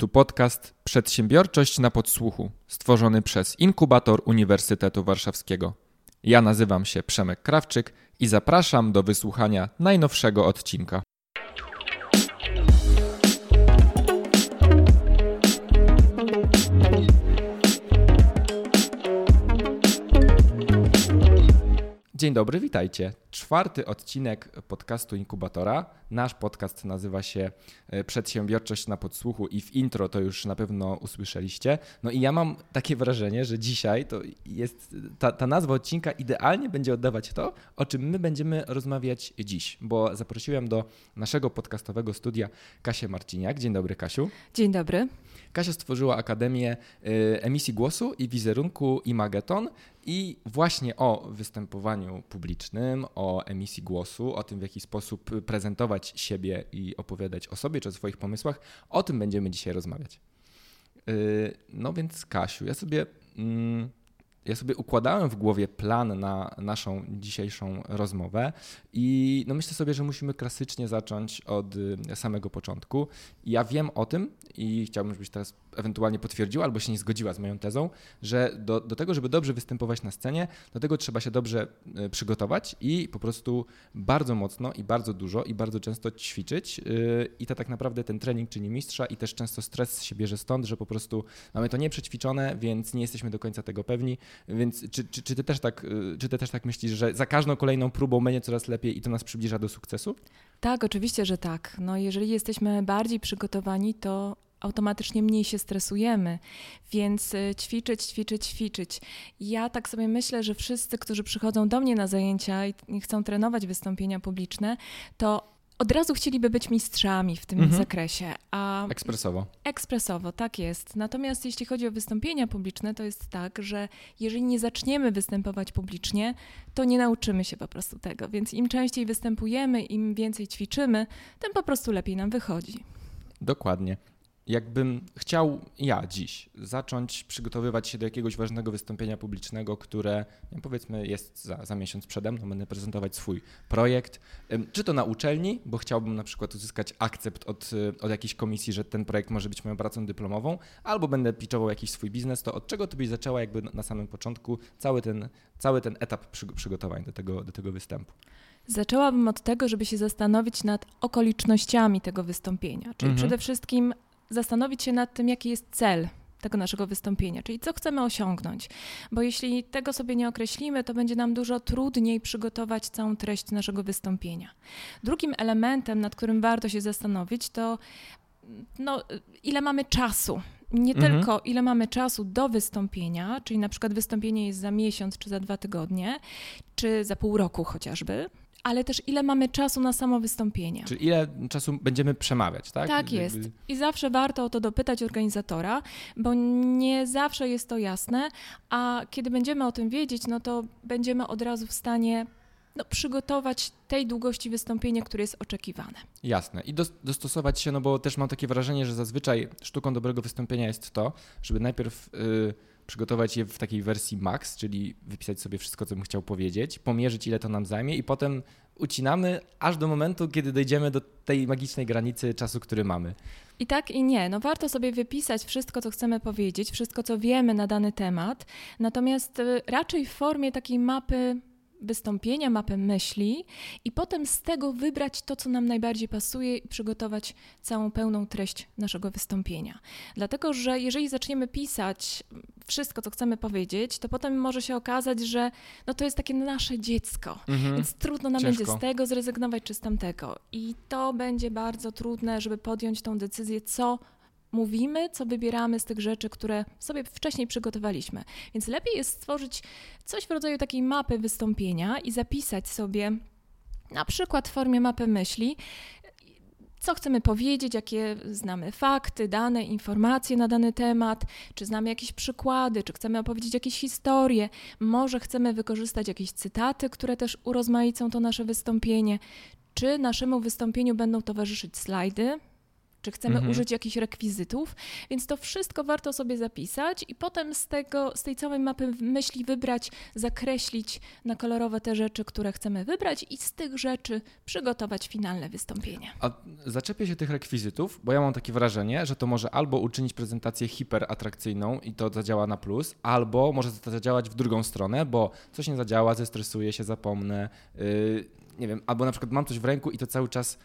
Tu podcast Przedsiębiorczość na podsłuchu, stworzony przez Inkubator Uniwersytetu Warszawskiego. Ja nazywam się Przemek Krawczyk i zapraszam do wysłuchania najnowszego odcinka. Dzień dobry, witajcie. Czwarty odcinek podcastu Inkubatora. Nasz podcast nazywa się e, Przedsiębiorczość na podsłuchu i w intro to już na pewno usłyszeliście. No i ja mam takie wrażenie, że dzisiaj to jest ta, ta nazwa odcinka idealnie będzie oddawać to, o czym my będziemy rozmawiać dziś, bo zaprosiłem do naszego podcastowego studia Kasię Marciniak. Dzień dobry, Kasiu. Dzień dobry. Kasia stworzyła Akademię y, Emisji Głosu i Wizerunku Imageton i właśnie o występowaniu publicznym, o emisji głosu, o tym w jaki sposób prezentować siebie i opowiadać o sobie czy o swoich pomysłach, o tym będziemy dzisiaj rozmawiać. Y, no więc Kasiu, ja sobie mm, ja sobie układałem w głowie plan na naszą dzisiejszą rozmowę i no myślę sobie, że musimy klasycznie zacząć od y, samego początku. Ja wiem o tym i chciałbym, żebyś teraz ewentualnie potwierdziła albo się nie zgodziła z moją tezą, że do, do tego, żeby dobrze występować na scenie, do tego trzeba się dobrze y, przygotować i po prostu bardzo mocno i bardzo dużo i bardzo często ćwiczyć. Y, I to tak naprawdę ten trening czyni mistrza i też często stres się bierze stąd, że po prostu mamy to nieprzećwiczone, więc nie jesteśmy do końca tego pewni. Więc czy, czy, czy, ty też tak, y, czy ty też tak myślisz, że za każdą kolejną próbą będzie coraz lepiej i to nas przybliża do sukcesu? Tak, oczywiście, że tak. No, jeżeli jesteśmy bardziej przygotowani, to automatycznie mniej się stresujemy, więc y, ćwiczyć, ćwiczyć, ćwiczyć. Ja tak sobie myślę, że wszyscy, którzy przychodzą do mnie na zajęcia i chcą trenować wystąpienia publiczne, to od razu chcieliby być mistrzami w tym mhm. zakresie. A ekspresowo. Ekspresowo, tak jest. Natomiast jeśli chodzi o wystąpienia publiczne, to jest tak, że jeżeli nie zaczniemy występować publicznie, to nie nauczymy się po prostu tego. Więc im częściej występujemy, im więcej ćwiczymy, tym po prostu lepiej nam wychodzi. Dokładnie jakbym chciał ja dziś zacząć przygotowywać się do jakiegoś ważnego wystąpienia publicznego, które powiedzmy jest za, za miesiąc przede mną, będę prezentować swój projekt, czy to na uczelni, bo chciałbym na przykład uzyskać akcept od, y, od jakiejś komisji, że ten projekt może być moją pracą dyplomową, albo będę pitchował jakiś swój biznes, to od czego ty byś zaczęła jakby na samym początku cały ten, cały ten etap przygotowań do tego, do tego występu? Zaczęłabym od tego, żeby się zastanowić nad okolicznościami tego wystąpienia, czyli mhm. przede wszystkim zastanowić się nad tym, jaki jest cel tego naszego wystąpienia, czyli co chcemy osiągnąć. Bo jeśli tego sobie nie określimy, to będzie nam dużo trudniej przygotować całą treść naszego wystąpienia. Drugim elementem, nad którym warto się zastanowić, to no, ile mamy czasu. Nie mhm. tylko ile mamy czasu do wystąpienia, czyli na przykład wystąpienie jest za miesiąc czy za dwa tygodnie, czy za pół roku chociażby, ale też ile mamy czasu na samo wystąpienie. Czyli ile czasu będziemy przemawiać, tak? Tak jest. I zawsze warto o to dopytać organizatora, bo nie zawsze jest to jasne, a kiedy będziemy o tym wiedzieć, no to będziemy od razu w stanie no, przygotować tej długości wystąpienia, które jest oczekiwane. Jasne. I dostosować się, no bo też mam takie wrażenie, że zazwyczaj sztuką dobrego wystąpienia jest to, żeby najpierw. Yy, przygotować je w takiej wersji max, czyli wypisać sobie wszystko, co bym chciał powiedzieć, pomierzyć, ile to nam zajmie i potem ucinamy aż do momentu, kiedy dojdziemy do tej magicznej granicy czasu, który mamy. I tak i nie. No warto sobie wypisać wszystko, co chcemy powiedzieć, wszystko, co wiemy na dany temat, natomiast y, raczej w formie takiej mapy wystąpienia, mapę myśli i potem z tego wybrać to, co nam najbardziej pasuje i przygotować całą pełną treść naszego wystąpienia. Dlatego, że jeżeli zaczniemy pisać wszystko, co chcemy powiedzieć, to potem może się okazać, że no to jest takie nasze dziecko, mhm. więc trudno nam Ciężko. będzie z tego zrezygnować czy z tamtego. I to będzie bardzo trudne, żeby podjąć tą decyzję, co mówimy, co wybieramy z tych rzeczy, które sobie wcześniej przygotowaliśmy. Więc lepiej jest stworzyć coś w rodzaju takiej mapy wystąpienia i zapisać sobie na przykład w formie mapy myśli, co chcemy powiedzieć, jakie znamy fakty, dane, informacje na dany temat, czy znamy jakieś przykłady, czy chcemy opowiedzieć jakieś historie, może chcemy wykorzystać jakieś cytaty, które też urozmaicą to nasze wystąpienie, czy naszemu wystąpieniu będą towarzyszyć slajdy, czy chcemy mhm. użyć jakichś rekwizytów, więc to wszystko warto sobie zapisać i potem z, tego, z tej całej mapy myśli wybrać, zakreślić na kolorowe te rzeczy, które chcemy wybrać i z tych rzeczy przygotować finalne wystąpienie. A zaczepię się tych rekwizytów, bo ja mam takie wrażenie, że to może albo uczynić prezentację hiperatrakcyjną i to zadziała na plus, albo może to zadziałać w drugą stronę, bo coś nie zadziała, zestresuję się, zapomnę, yy, nie wiem, albo na przykład mam coś w ręku i to cały czas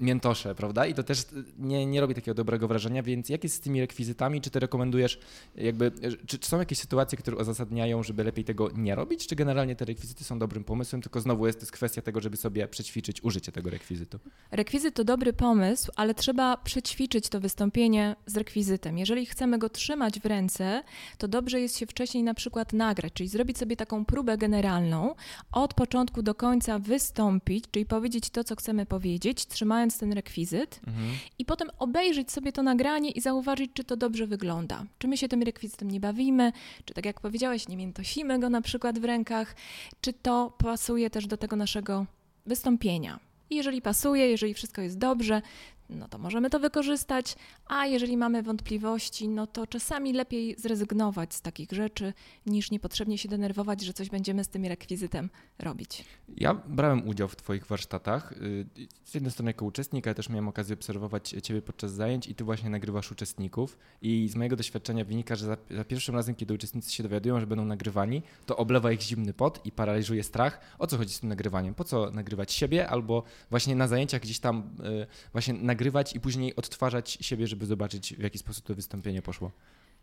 miętosze, prawda? I to też nie, nie robi takiego dobrego wrażenia, więc jak jest z tymi rekwizytami? Czy ty rekomendujesz, jakby, czy, czy, są jakieś sytuacje, które uzasadniają, żeby lepiej tego nie robić, czy generalnie te rekwizyty są dobrym pomysłem, tylko znowu jest to kwestia tego, żeby sobie przećwiczyć użycie tego rekwizytu? Rekwizyt to dobry pomysł, ale trzeba przećwiczyć to wystąpienie z rekwizytem. Jeżeli chcemy go trzymać w ręce, to dobrze jest się wcześniej na przykład nagrać, czyli zrobić sobie taką próbę generalną, od początku do końca wystąpić, czyli powiedzieć to, co chcemy powiedzieć, trzymając ten rekwizyt mhm. i potem obejrzeć sobie to nagranie i zauważyć, czy to dobrze wygląda. Czy my się tym rekwizytem nie bawimy, czy tak jak powiedziałeś, nie miętosimy go na przykład w rękach, czy to pasuje też do tego naszego wystąpienia. I jeżeli pasuje, jeżeli wszystko jest dobrze, no to możemy to wykorzystać, a jeżeli mamy wątpliwości, no to czasami lepiej zrezygnować z takich rzeczy, niż niepotrzebnie się denerwować, że coś będziemy z tym rekwizytem robić. Ja brałem udział w Twoich warsztatach. Y, z jednej strony jako uczestnik, ale też miałem okazję obserwować Ciebie podczas zajęć i Ty właśnie nagrywasz uczestników. I z mojego doświadczenia wynika, że za, za pierwszym razem, kiedy uczestnicy się dowiadują, że będą nagrywani, to oblewa ich zimny pot i paraliżuje strach. O co chodzi z tym nagrywaniem? Po co nagrywać siebie albo właśnie na zajęciach gdzieś tam y, właśnie nagrywać nagrywać i później odtwarzać siebie, żeby zobaczyć, w jaki sposób to wystąpienie poszło?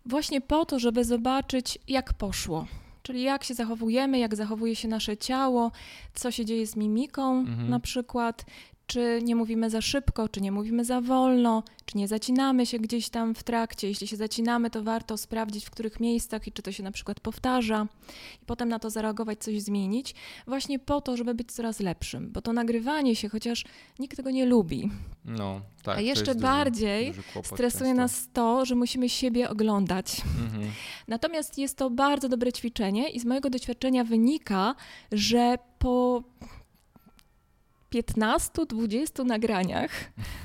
Właśnie po to, żeby zobaczyć, jak poszło. Czyli jak się zachowujemy, jak zachowuje się nasze ciało, co się dzieje z mimiką mhm. na przykład, czy nie mówimy za szybko, czy nie mówimy za wolno, czy nie zacinamy się gdzieś tam w trakcie. Jeśli się zacinamy, to warto sprawdzić, w których miejscach i czy to się na przykład powtarza, i potem na to zareagować, coś zmienić, właśnie po to, żeby być coraz lepszym, bo to nagrywanie się, chociaż nikt tego nie lubi. No, tak. A jeszcze bardziej duży, duży stresuje często. nas to, że musimy siebie oglądać. Mhm. Natomiast jest to bardzo dobre ćwiczenie i z mojego doświadczenia wynika, że po 15-20 nagraniach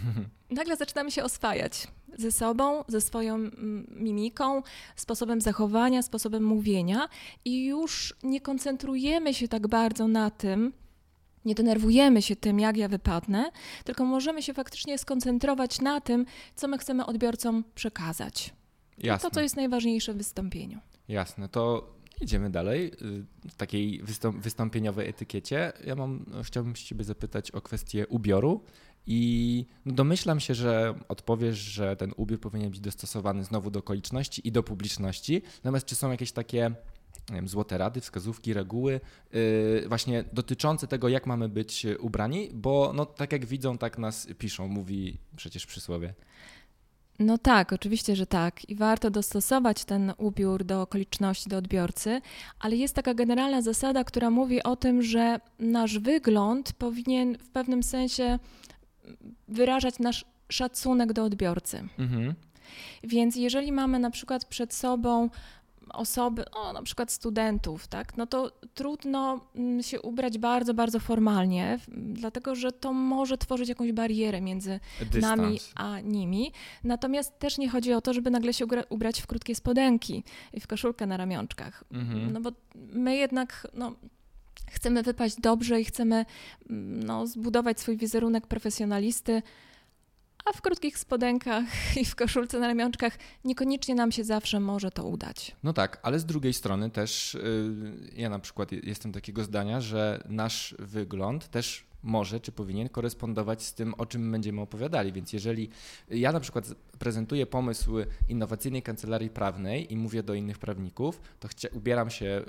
nagle zaczynamy się oswajać ze sobą, ze swoją mm, mimiką, sposobem zachowania, sposobem mówienia i już nie koncentrujemy się tak bardzo na tym, nie denerwujemy się tym, jak ja wypadnę, tylko możemy się faktycznie skoncentrować na tym, co my chcemy odbiorcom przekazać. Jasne. To, co jest najważniejsze w wystąpieniu. Jasne, to Idziemy dalej. Y, w takiej wystąpieniowej etykiecie. Ja mam, no, chciałbym ciebie zapytać o kwestię ubioru. I no, domyślam się, że odpowiesz, że ten ubiór powinien być dostosowany znowu do okoliczności i do publiczności. Natomiast czy są jakieś takie wiem, złote rady, wskazówki, reguły, yy, właśnie dotyczące tego, jak mamy być ubrani? Bo no, tak jak widzą, tak nas piszą, mówi przecież przysłowie. No tak, oczywiście, że tak. I warto dostosować ten ubiór do okoliczności, do odbiorcy, ale jest taka generalna zasada, która mówi o tym, że nasz wygląd powinien w pewnym sensie wyrażać nasz szacunek do odbiorcy. Mhm. Więc jeżeli mamy na przykład przed sobą osoby, o, na przykład studentów, tak, no to trudno mm, się ubrać bardzo, bardzo formalnie, dlatego że to może tworzyć jakąś barierę między Dystans. nami a nimi. Natomiast też nie chodzi o to, żeby nagle się ubrać w krótkie spodenki i w koszulkę na ramionczkach. Mhm. No bo my jednak, no, chcemy wypaść dobrze i chcemy mm, no, zbudować swój wizerunek profesjonalisty a w krótkich spodenkach i w koszulce na ramionczkach niekoniecznie nam się zawsze może to udać. No tak, ale z drugiej strony też yy, ja na przykład jestem takiego zdania, że nasz wygląd też może czy powinien korespondować z tym, o czym będziemy opowiadali. Więc jeżeli ja na przykład prezentuję pomysł innowacyjnej kancelarii prawnej i mówię do innych prawników, to ubieram się,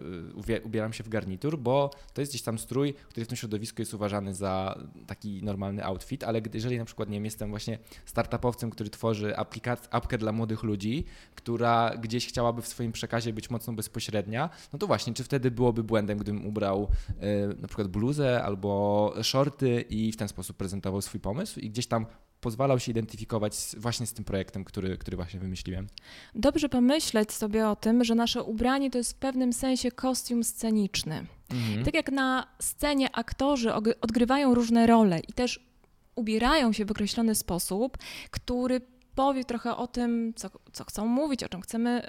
y, ubieram się w garnitur, bo to jest gdzieś tam strój, który w tym środowisku jest uważany za taki normalny outfit, ale jeżeli na przykład nie wiem, jestem właśnie startupowcem, który tworzy aplikac- apkę dla młodych ludzi, która gdzieś chciałaby w swoim przekazie być mocno bezpośrednia, no to właśnie, czy wtedy byłoby błędem, gdybym ubrał y, na przykład bluzę albo shorty i w ten sposób prezentował swój pomysł i gdzieś tam pozwalał się identyfikować właśnie z tym projektem, który, który właśnie wymyśliłem. Dobrze pomyśleć sobie o tym, że nasze ubranie to jest w pewnym sensie kostium sceniczny. Mhm. Tak jak na scenie aktorzy odgrywają różne role i też ubierają się w określony sposób, który powie trochę o tym, co, co chcą mówić, o czym, chcemy,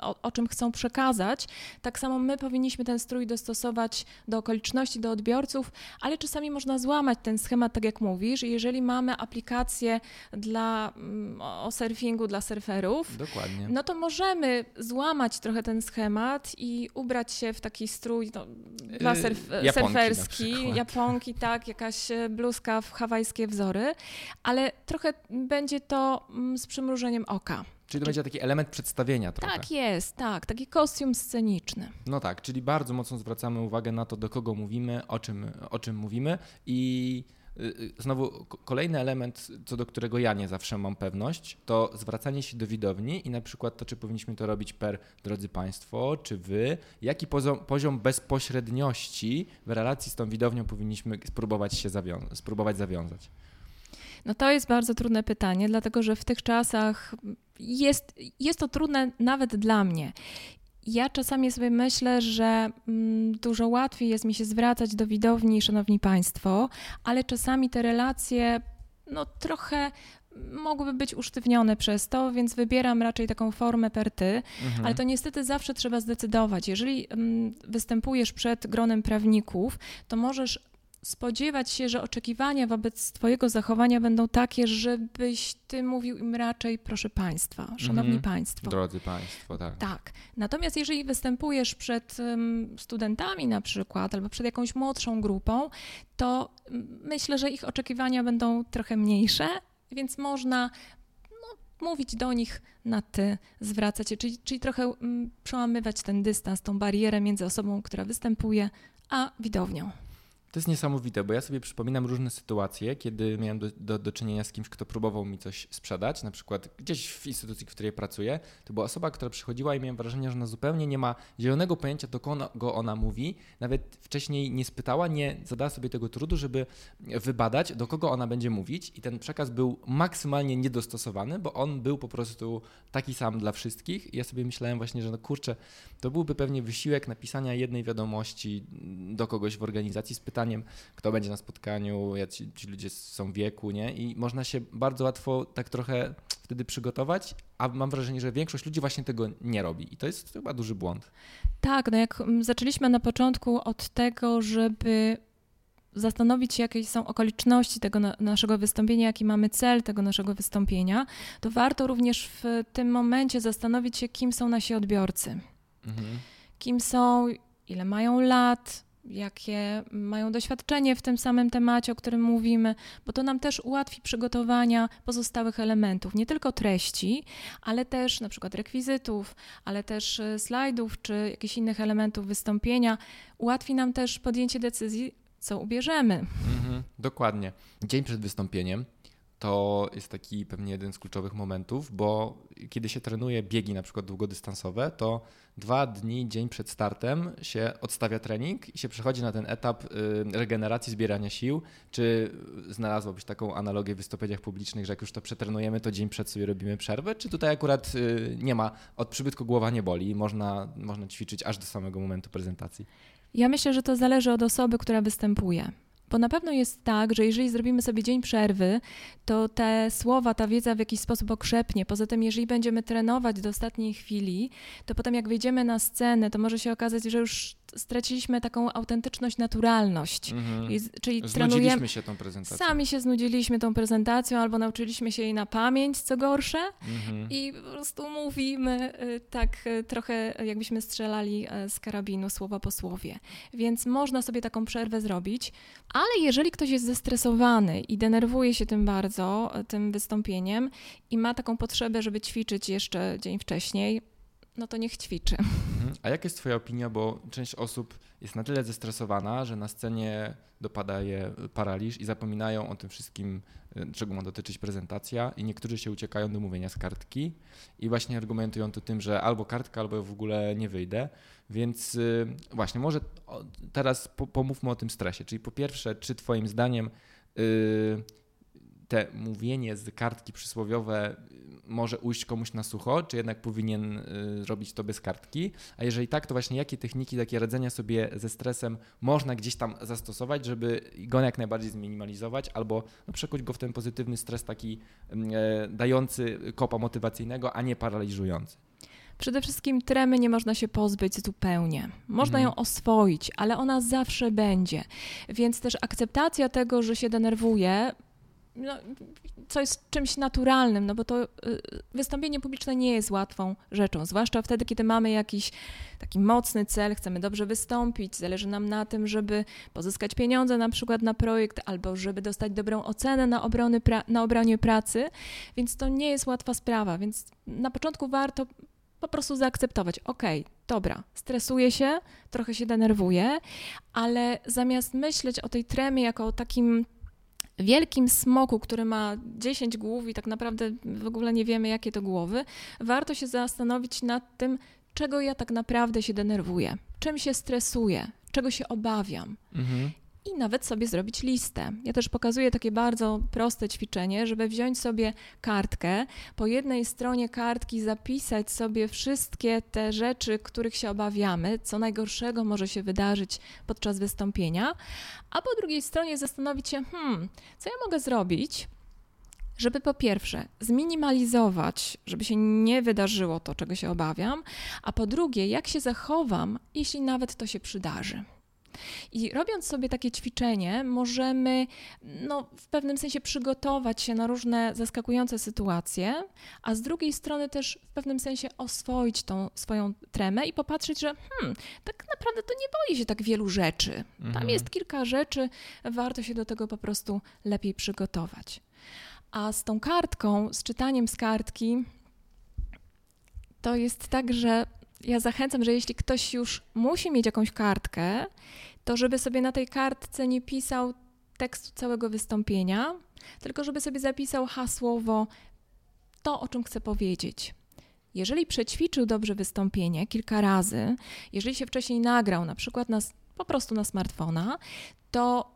o, o, czym chcą przekazać. Tak samo my powinniśmy ten strój dostosować do okoliczności, do odbiorców, ale czasami można złamać ten schemat, tak jak mówisz. Jeżeli mamy aplikację dla, mm, o surfingu dla surferów, Dokładnie. no to możemy złamać trochę ten schemat i ubrać się w taki strój no, dla yy, surf, surferski, japonki, tak, jakaś e, bluzka w hawajskie wzory, ale trochę będzie to mm, z przymrużeniem oka. Czyli to będzie taki element przedstawienia trochę. Tak jest, tak, taki kostium sceniczny. No tak, czyli bardzo mocno zwracamy uwagę na to, do kogo mówimy, o czym, o czym mówimy i y, y, Znowu kolejny element, co do którego ja nie zawsze mam pewność, to zwracanie się do widowni i na przykład to, czy powinniśmy to robić per drodzy Państwo, czy Wy, jaki poziom, poziom bezpośredniości w relacji z tą widownią powinniśmy spróbować się zawią- spróbować zawiązać. No to jest bardzo trudne pytanie, dlatego że w tych czasach jest, jest to trudne nawet dla mnie. Ja czasami sobie myślę, że mm, dużo łatwiej jest mi się zwracać do widowni, szanowni państwo, ale czasami te relacje no trochę mogłyby być usztywnione przez to, więc wybieram raczej taką formę per ty, mhm. ale to niestety zawsze trzeba zdecydować. Jeżeli mm, występujesz przed gronem prawników, to możesz spodziewać się, że oczekiwania wobec Twojego zachowania będą takie, żebyś Ty mówił im raczej, proszę Państwa, Szanowni mm -hmm. Państwo. Drodzy Państwo, tak. Tak. Natomiast jeżeli występujesz przed um, studentami na przykład, albo przed jakąś młodszą grupą, to myślę, że ich oczekiwania będą trochę mniejsze, więc można no, mówić do nich na ty, zwracać się, czyli, czyli trochę przełamywać ten dystans, tą barierę między osobą, która występuje, a widownią. To jest niesamowite, bo ja sobie przypominam różne sytuacje, kiedy miałem do, do, do, czynienia z kimś, kto próbował mi coś sprzedać, na przykład gdzieś w instytucji, w której pracuję. To była osoba, która przychodziła i miałem wrażenie, że ona zupełnie nie ma zielonego pojęcia, do kogo ona mówi. Nawet wcześniej nie spytała, nie zadała sobie tego trudu, żeby wybadać, do kogo ona będzie mówić. I ten przekaz był maksymalnie niedostosowany, bo on był po prostu taki sam dla wszystkich. I ja sobie myślałem właśnie, że no kurczę, to byłby pewnie wysiłek napisania jednej wiadomości do kogoś w organizacji z pytaniem, kto będzie na spotkaniu, jacy ci ludzie są w wieku, nie? I można się bardzo łatwo tak trochę wtedy przygotować, a mam wrażenie, że większość ludzi właśnie tego nie robi i to jest chyba duży błąd. Tak, no jak mm, zaczęliśmy na początku od tego, żeby zastanowić się, jakie są okoliczności tego na, naszego wystąpienia, jaki mamy cel tego naszego wystąpienia, to warto również w tym momencie zastanowić się, kim są nasi odbiorcy. Mhm. Kim są, ile mają lat, jakie mają doświadczenie w tym samym temacie, o którym mówimy, bo to nam też ułatwi przygotowania pozostałych elementów, nie tylko treści, ale też na przykład rekwizytów, ale też e, slajdów czy jakichś innych elementów wystąpienia. Ułatwi nam też podjęcie decyzji, co ubierzemy. Mhm, dokładnie. Dzień przed wystąpieniem to jest taki pewnie jeden z kluczowych momentów, bo kiedy się trenuje biegi na przykład długodystansowe, to dwa dni, dzień przed startem się odstawia trening i się przechodzi na ten etap y, regeneracji, zbierania sił. Czy znalazłabyś taką analogię w wystąpieniach publicznych, że jak już to przetrenujemy, to dzień przed sobie robimy przerwę? Czy tutaj akurat y, nie ma, od przybytku głowa nie boli, można, można ćwiczyć aż do samego momentu prezentacji? Ja myślę, że to zależy od osoby, która występuje. Bo na pewno jest tak, że jeżeli zrobimy sobie dzień przerwy, to te słowa, ta wiedza w jakiś sposób okrzepnie. Poza tym, jeżeli będziemy trenować do ostatniej chwili, to potem jak wyjdziemy na scenę, to może się okazać, że już straciliśmy taką autentyczność, naturalność. Mhm. I, czyli trenujemy. się tą prezentacją. Sami się znudziliśmy tą prezentacją, albo nauczyliśmy się jej na pamięć, co gorsze, mhm. i po prostu mówimy y, tak y, trochę, jakbyśmy strzelali y, z karabinu słowa po słowie. Więc można sobie taką przerwę zrobić, ale jeżeli ktoś jest zestresowany i denerwuje się tym bardzo, tym wystąpieniem, i ma taką potrzebę, żeby ćwiczyć jeszcze dzień wcześniej, no to niech ćwiczy. Mhm. A jaka jest Twoja opinia, bo część osób jest na tyle zestresowana, że na scenie dopada je paraliż i zapominają o tym wszystkim, y, czego ma dotyczyć prezentacja i niektórzy się uciekają do mówienia z kartki i właśnie argumentują to tym, że albo kartka, albo w ogóle nie wyjdę. Więc y, właśnie, może teraz pomówmy o tym stresie. Czyli po pierwsze, czy Twoim zdaniem y, te mówienie z kartki przysłowiowe może ujść komuś na sucho, czy jednak powinien y, robić to bez kartki? A jeżeli tak, to właśnie jakie techniki takie radzenia sobie ze stresem można gdzieś tam zastosować, żeby go jak najbardziej zminimalizować albo no, przekuć go w ten pozytywny stres taki mm, e, dający kopa motywacyjnego, a nie paraliżujący? Przede wszystkim tremy nie można się pozbyć zupełnie. Można mhm. ją oswoić, ale ona zawsze będzie. Więc też akceptacja tego, że się denerwuje, no, co jest czymś naturalnym, no bo to y, wystąpienie publiczne nie jest łatwą rzeczą, zwłaszcza wtedy, kiedy mamy jakiś taki mocny cel, chcemy dobrze wystąpić, zależy nam na tym, żeby pozyskać pieniądze na przykład na projekt albo żeby dostać dobrą ocenę na, obrony na obronie pracy, więc to nie jest łatwa sprawa, więc na początku warto po prostu zaakceptować, ok, dobra, stresuję się, trochę się denerwuję, ale zamiast myśleć o tej tremie jako o takim wielkim smoku, który ma 10 głów i tak naprawdę w ogóle nie wiemy, jakie to głowy, warto się zastanowić nad tym, czego ja tak naprawdę się denerwuję, czym się stresuję, czego się obawiam. Mhm i nawet sobie zrobić listę. Ja też pokazuję takie bardzo proste ćwiczenie, żeby wziąć sobie kartkę, po jednej stronie kartki zapisać sobie wszystkie te rzeczy, których się obawiamy, co najgorszego może się wydarzyć podczas wystąpienia, a po drugiej stronie zastanowić się, hmm, co ja mogę zrobić, żeby po pierwsze zminimalizować, żeby się nie wydarzyło to, czego się obawiam, a po drugie, jak się zachowam, jeśli nawet to się przydarzy. I robiąc sobie takie ćwiczenie, możemy no, w pewnym sensie przygotować się na różne zaskakujące sytuacje, a z drugiej strony też w pewnym sensie oswoić tą swoją tremę i popatrzeć, że hmm, tak naprawdę to nie boi się tak wielu rzeczy. Mhm. Tam jest kilka rzeczy, warto się do tego po prostu lepiej przygotować. A z tą kartką, z czytaniem z kartki, to jest tak, że ja zachęcam, że jeśli ktoś już musi mieć jakąś kartkę, to żeby sobie na tej kartce nie pisał tekstu całego wystąpienia, tylko żeby sobie zapisał hasłowo to, o czym chce powiedzieć. Jeżeli przećwiczył dobrze wystąpienie kilka razy, jeżeli się wcześniej nagrał, na przykład na, po prostu na smartfona, to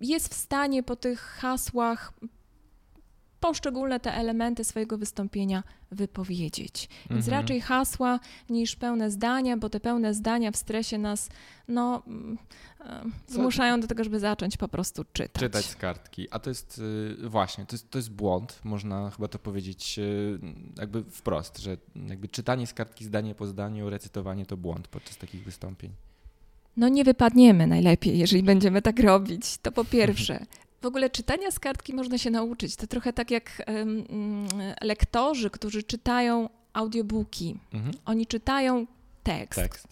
jest w stanie po tych hasłach poszczególne te elementy swojego wystąpienia wypowiedzieć. Więc mhm. raczej hasła niż pełne zdania, bo te pełne zdania w stresie nas no, mm, e, zmuszają do tego, żeby zacząć po prostu czytać. Czytać z kartki. A to jest y, właśnie, to jest, to jest błąd, można chyba to powiedzieć y, jakby wprost, że jakby czytanie z kartki zdanie po zdaniu, recytowanie to błąd podczas takich wystąpień. No nie wypadniemy najlepiej, jeżeli będziemy tak robić. To po pierwsze. W ogóle czytania z kartki można się nauczyć. To trochę tak jak um, lektorzy, którzy czytają audiobooki. Mhm. Oni czytają tekst. tekst.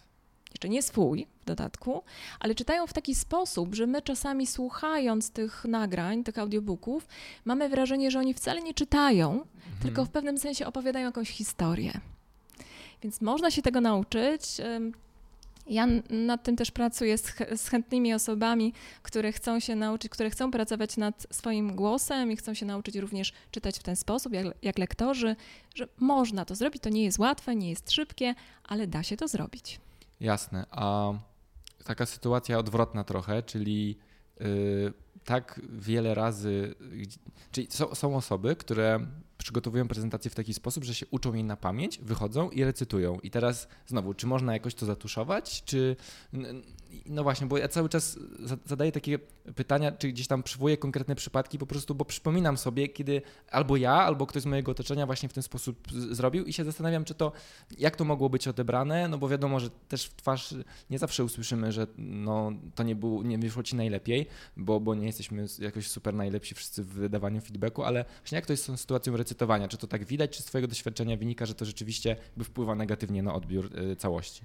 Jeszcze nie swój w dodatku, ale czytają w taki sposób, że my czasami słuchając tych nagrań, tych audiobooków, mamy wrażenie, że oni wcale nie czytają, mhm. tylko w pewnym sensie opowiadają jakąś historię. Więc można się tego nauczyć. Ja nad tym też pracuję z, z, chętnymi osobami, które chcą się nauczyć, które chcą pracować nad swoim głosem i chcą się nauczyć również czytać w ten sposób, jak, jak lektorzy, że można to zrobić. To nie jest łatwe, nie jest szybkie, ale da się to zrobić. Jasne. A taka sytuacja odwrotna trochę, czyli yy, tak wiele razy, czyli są, są osoby, które przygotowują prezentację w taki sposób, że się uczą jej na pamięć, wychodzą i recytują. I teraz znowu, czy można jakoś to zatuszować, czy no właśnie, bo ja cały czas zadaję takie pytania, czy gdzieś tam przywołuję konkretne przypadki po prostu, bo przypominam sobie, kiedy albo ja, albo ktoś z mojego otoczenia właśnie w ten sposób zrobił i się zastanawiam, czy to, jak to mogło być odebrane, no bo wiadomo, że też w twarz nie zawsze usłyszymy, że no, to nie, było, nie wyszło ci najlepiej, bo, bo nie jesteśmy jakoś super najlepsi wszyscy w wydawaniu feedbacku, ale właśnie jak to jest z tą sytuacją recytowania? Czy to tak widać, czy z twojego doświadczenia wynika, że to rzeczywiście by wpływa negatywnie na odbiór y, całości?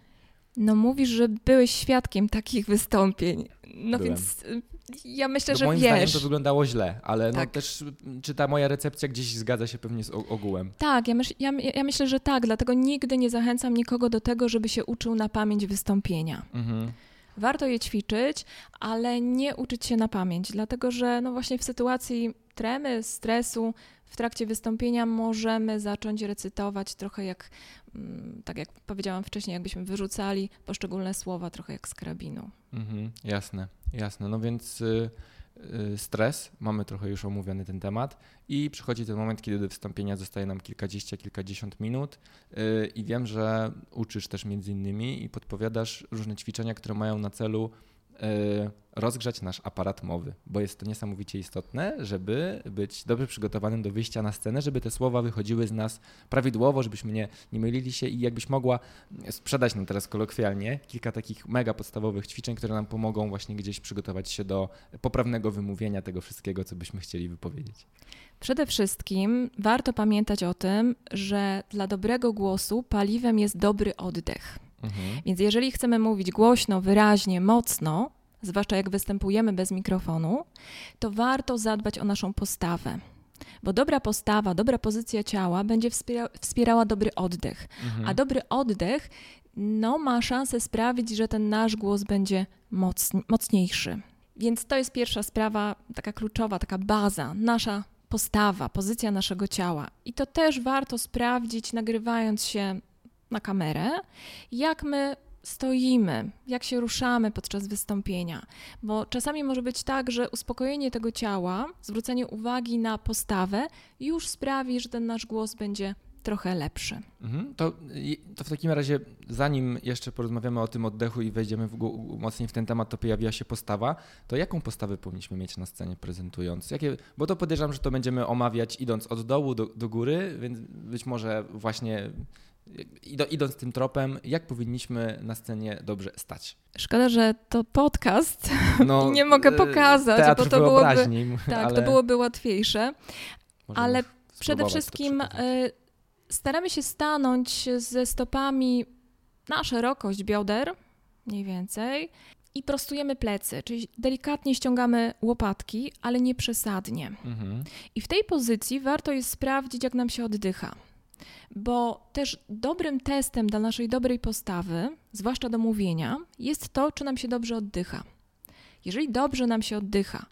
No mówisz, że byłeś świadkiem takich wystąpień. No Byłem. więc y, ja myślę, no że moim wiesz. zdaniem to wyglądało źle, ale no tak. no też czy ta moja recepcja gdzieś zgadza się pewnie z ogółem? Tak, ja, myśl, ja, ja, myślę, że tak, dlatego nigdy nie zachęcam nikogo do tego, żeby się uczył na pamięć wystąpienia. Mhm. Warto je ćwiczyć, ale nie uczyć się na pamięć, dlatego że no właśnie w sytuacji tremy, stresu, w trakcie wystąpienia możemy zacząć recytować trochę jak, mm, tak jak powiedziałam wcześniej, jakbyśmy wyrzucali poszczególne słowa trochę jak z karabinu. Mhm, jasne, jasne. No więc y, y, stres, mamy trochę już omówiony ten temat i przychodzi ten moment, kiedy do wystąpienia zostaje nam kilkadziesiąt, kilkadziesiąt minut y, i wiem, że uczysz też między innymi i podpowiadasz różne ćwiczenia, które mają na celu rozgrzać nasz aparat mowy, bo jest to niesamowicie istotne, żeby być dobrze przygotowanym do wyjścia na scenę, żeby te słowa wychodziły z nas prawidłowo, żebyśmy nie, nie mylili się i jakbyś mogła sprzedać nam teraz kolokwialnie kilka takich mega podstawowych ćwiczeń, które nam pomogą właśnie gdzieś przygotować się do poprawnego wymówienia tego wszystkiego, co byśmy chcieli wypowiedzieć. Przede wszystkim warto pamiętać o tym, że dla dobrego głosu paliwem jest dobry oddech. Mhm. Więc jeżeli chcemy mówić głośno, wyraźnie, mocno, zwłaszcza jak występujemy bez mikrofonu, to warto zadbać o naszą postawę. Bo dobra postawa, dobra pozycja ciała będzie wspiera, wspierała dobry oddech. Mhm. A dobry oddech no, ma szansę sprawić, że ten nasz głos będzie mocniejszy. Więc to jest pierwsza sprawa, taka kluczowa, taka baza, nasza postawa, pozycja naszego ciała. I to też warto sprawdzić, nagrywając się na kamerę, jak my stoimy, jak się ruszamy podczas wystąpienia. Bo czasami może być tak, że uspokojenie tego ciała, zwrócenie uwagi na postawę już sprawi, że ten nasz głos będzie trochę lepszy. Mhm. To, to w takim razie, zanim jeszcze porozmawiamy o tym oddechu i wejdziemy w, mocniej w ten temat, to pojawiła się postawa, to jaką postawę powinniśmy mieć na scenie prezentując? Jakie, bo to podejrzewam, że to będziemy omawiać idąc od dołu do, do góry, więc być może właśnie idąc tym tropem, jak powinniśmy na scenie dobrze stać. Szkoda, że to podcast no, nie mogę e, pokazać, bo to byłoby, tak, ale... to byłoby łatwiejsze. ale przede wszystkim e, staramy się stanąć ze stopami na szerokość bioder, mniej więcej, i prostujemy plecy, czyli delikatnie ściągamy łopatki, ale nie przesadnie. Mhm. I w tej pozycji warto jest sprawdzić, jak nam się oddycha bo też dobrym testem dla naszej dobrej postawy, zwłaszcza do mówienia, jest to, czy nam się dobrze oddycha. Jeżeli dobrze nam się oddycha,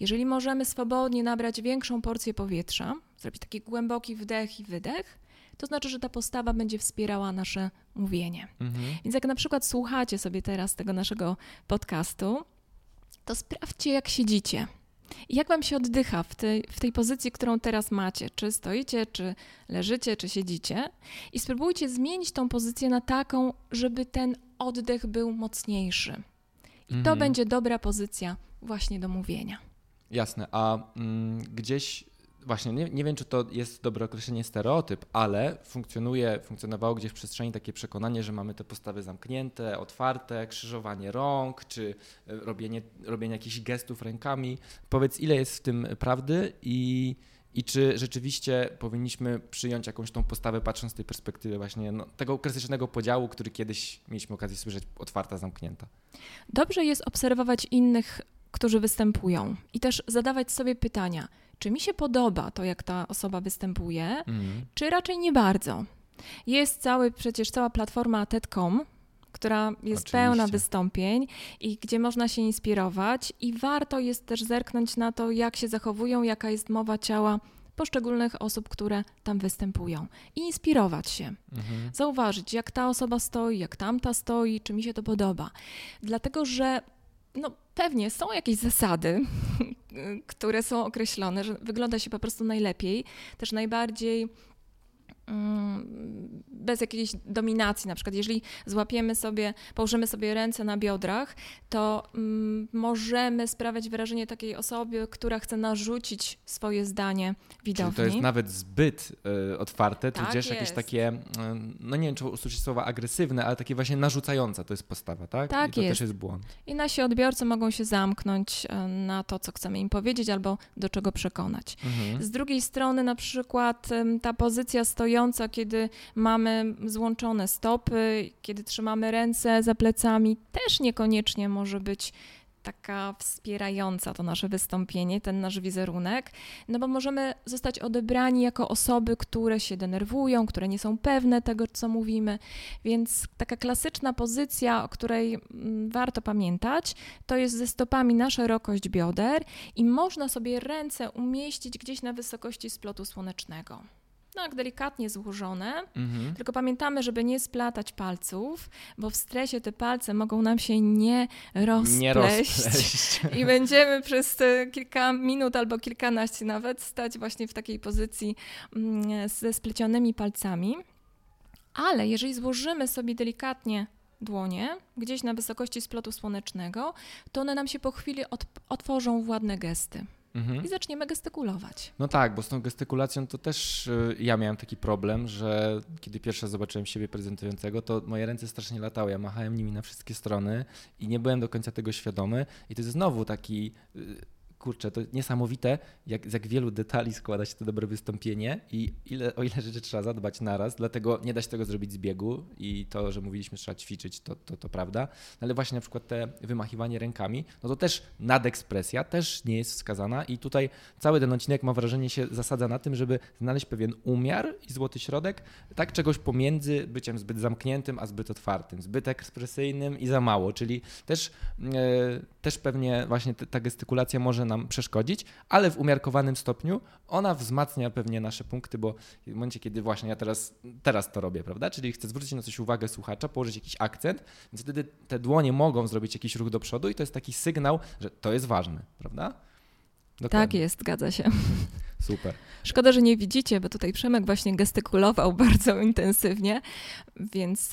jeżeli możemy swobodnie nabrać większą porcję powietrza, zrobić taki głęboki wdech i wydech, to znaczy, że ta postawa będzie wspierała nasze mówienie. Mhm. Więc jak na przykład słuchacie sobie teraz tego naszego podcastu, to sprawdźcie, jak siedzicie. I jak wam się oddycha w tej, w tej pozycji, którą teraz macie? Czy stoicie, czy leżycie, czy siedzicie? I spróbujcie zmienić tą pozycję na taką, żeby ten oddech był mocniejszy. I to mhm. będzie dobra pozycja właśnie do mówienia. Jasne. A mm, gdzieś właśnie nie, nie wiem, czy to jest dobre określenie stereotyp, ale funkcjonuje, funkcjonowało gdzieś w przestrzeni takie przekonanie, że mamy te postawy zamknięte, otwarte, krzyżowanie rąk, czy e, robienie, robienie jakichś gestów rękami. Powiedz, ile jest w tym prawdy i, i czy rzeczywiście powinniśmy przyjąć jakąś tą postawę, patrząc z tej perspektywy właśnie no, tego klasycznego podziału, który kiedyś mieliśmy okazję słyszeć, otwarta, zamknięta. Dobrze jest obserwować innych, którzy występują i też zadawać sobie pytania – czy mi się podoba to, jak ta osoba występuje, mm. czy raczej nie bardzo. Jest cały, przecież cała platforma TED.com, która jest Oczywiście. pełna wystąpień i gdzie można się inspirować i warto jest też zerknąć na to, jak się zachowują, jaka jest mowa ciała poszczególnych osób, które tam występują i inspirować się. Mhm. Zauważyć, jak ta osoba stoi, jak tamta stoi, czy mi się to podoba. Dlatego, że no, pewnie są jakieś zasady, które są określone, że wygląda się po prostu najlepiej, też najbardziej bez jakiejś dominacji. Na przykład, jeżeli złapiemy sobie, położymy sobie ręce na biodrach, to mm, możemy sprawiać wrażenie takiej osoby, która chce narzucić swoje zdanie widowni. Czyli to jest nawet zbyt y, otwarte, tak tudzież jakieś takie, y, no nie wiem, czy usłyszeć słowa agresywne, ale takie właśnie narzucające to jest postawa, tak? Tak I to jest. też jest błąd. I nasi odbiorcy mogą się zamknąć y, na to, co chcemy im powiedzieć albo do czego przekonać. Mhm. Z drugiej strony na przykład ta pozycja stojąca kiedy mamy złączone stopy, kiedy trzymamy ręce za plecami, też niekoniecznie może być taka wspierająca to nasze wystąpienie, ten nasz wizerunek, no bo możemy zostać odebrani jako osoby, które się denerwują, które nie są pewne tego, co mówimy. Więc taka klasyczna pozycja, o której mm, warto pamiętać, to jest ze stopami na szerokość bioder i można sobie ręce umieścić gdzieś na wysokości splotu słonecznego tak delikatnie złożone, mhm. tylko pamiętamy, żeby nie splatać palców, bo w stresie te palce mogą nam się nie rozpleść, nie rozpleść. i będziemy przez kilka minut albo kilkanaście nawet stać właśnie w takiej pozycji mm, ze splecionymi palcami. Ale jeżeli złożymy sobie delikatnie dłonie, gdzieś na wysokości splotu słonecznego, to one nam się po chwili otworzą w ładne gesty. Mhm. I zaczniemy gestykulować. No tak, bo z tą gestykulacją to też y, ja miałem taki problem, że kiedy pierwszy raz zobaczyłem siebie prezentującego, to moje ręce strasznie latały. Ja machałem nimi na wszystkie strony i nie byłem do końca tego świadomy. I to jest znowu taki y, kurczę, to niesamowite, jak z jak wielu detali składa się to dobre wystąpienie i ile, o ile rzeczy trzeba zadbać naraz, dlatego nie da się tego zrobić z biegu i to, że mówiliśmy, że trzeba ćwiczyć, to, to, to prawda, no ale właśnie na przykład te wymachiwanie rękami, no to też nadekspresja też nie jest wskazana i tutaj cały ten odcinek mam wrażenie się zasadza na tym, żeby znaleźć pewien umiar i złoty środek, tak czegoś pomiędzy byciem zbyt zamkniętym, a zbyt otwartym, zbyt ekspresyjnym i za mało, czyli też, yy, też pewnie właśnie ta gestykulacja może nam przeszkodzić, ale w umiarkowanym stopniu ona wzmacnia pewnie nasze punkty, bo w momencie, kiedy właśnie ja teraz, teraz to robię, prawda? Czyli chcę zwrócić na coś uwagę słuchacza, położyć jakiś akcent, więc wtedy te dłonie mogą zrobić jakiś ruch do przodu i to jest taki sygnał, że to jest ważne, prawda? Dokładnie. Tak jest, zgadza się. Super. Szkoda, że nie widzicie, bo tutaj Przemek właśnie gestykulował bardzo intensywnie, więc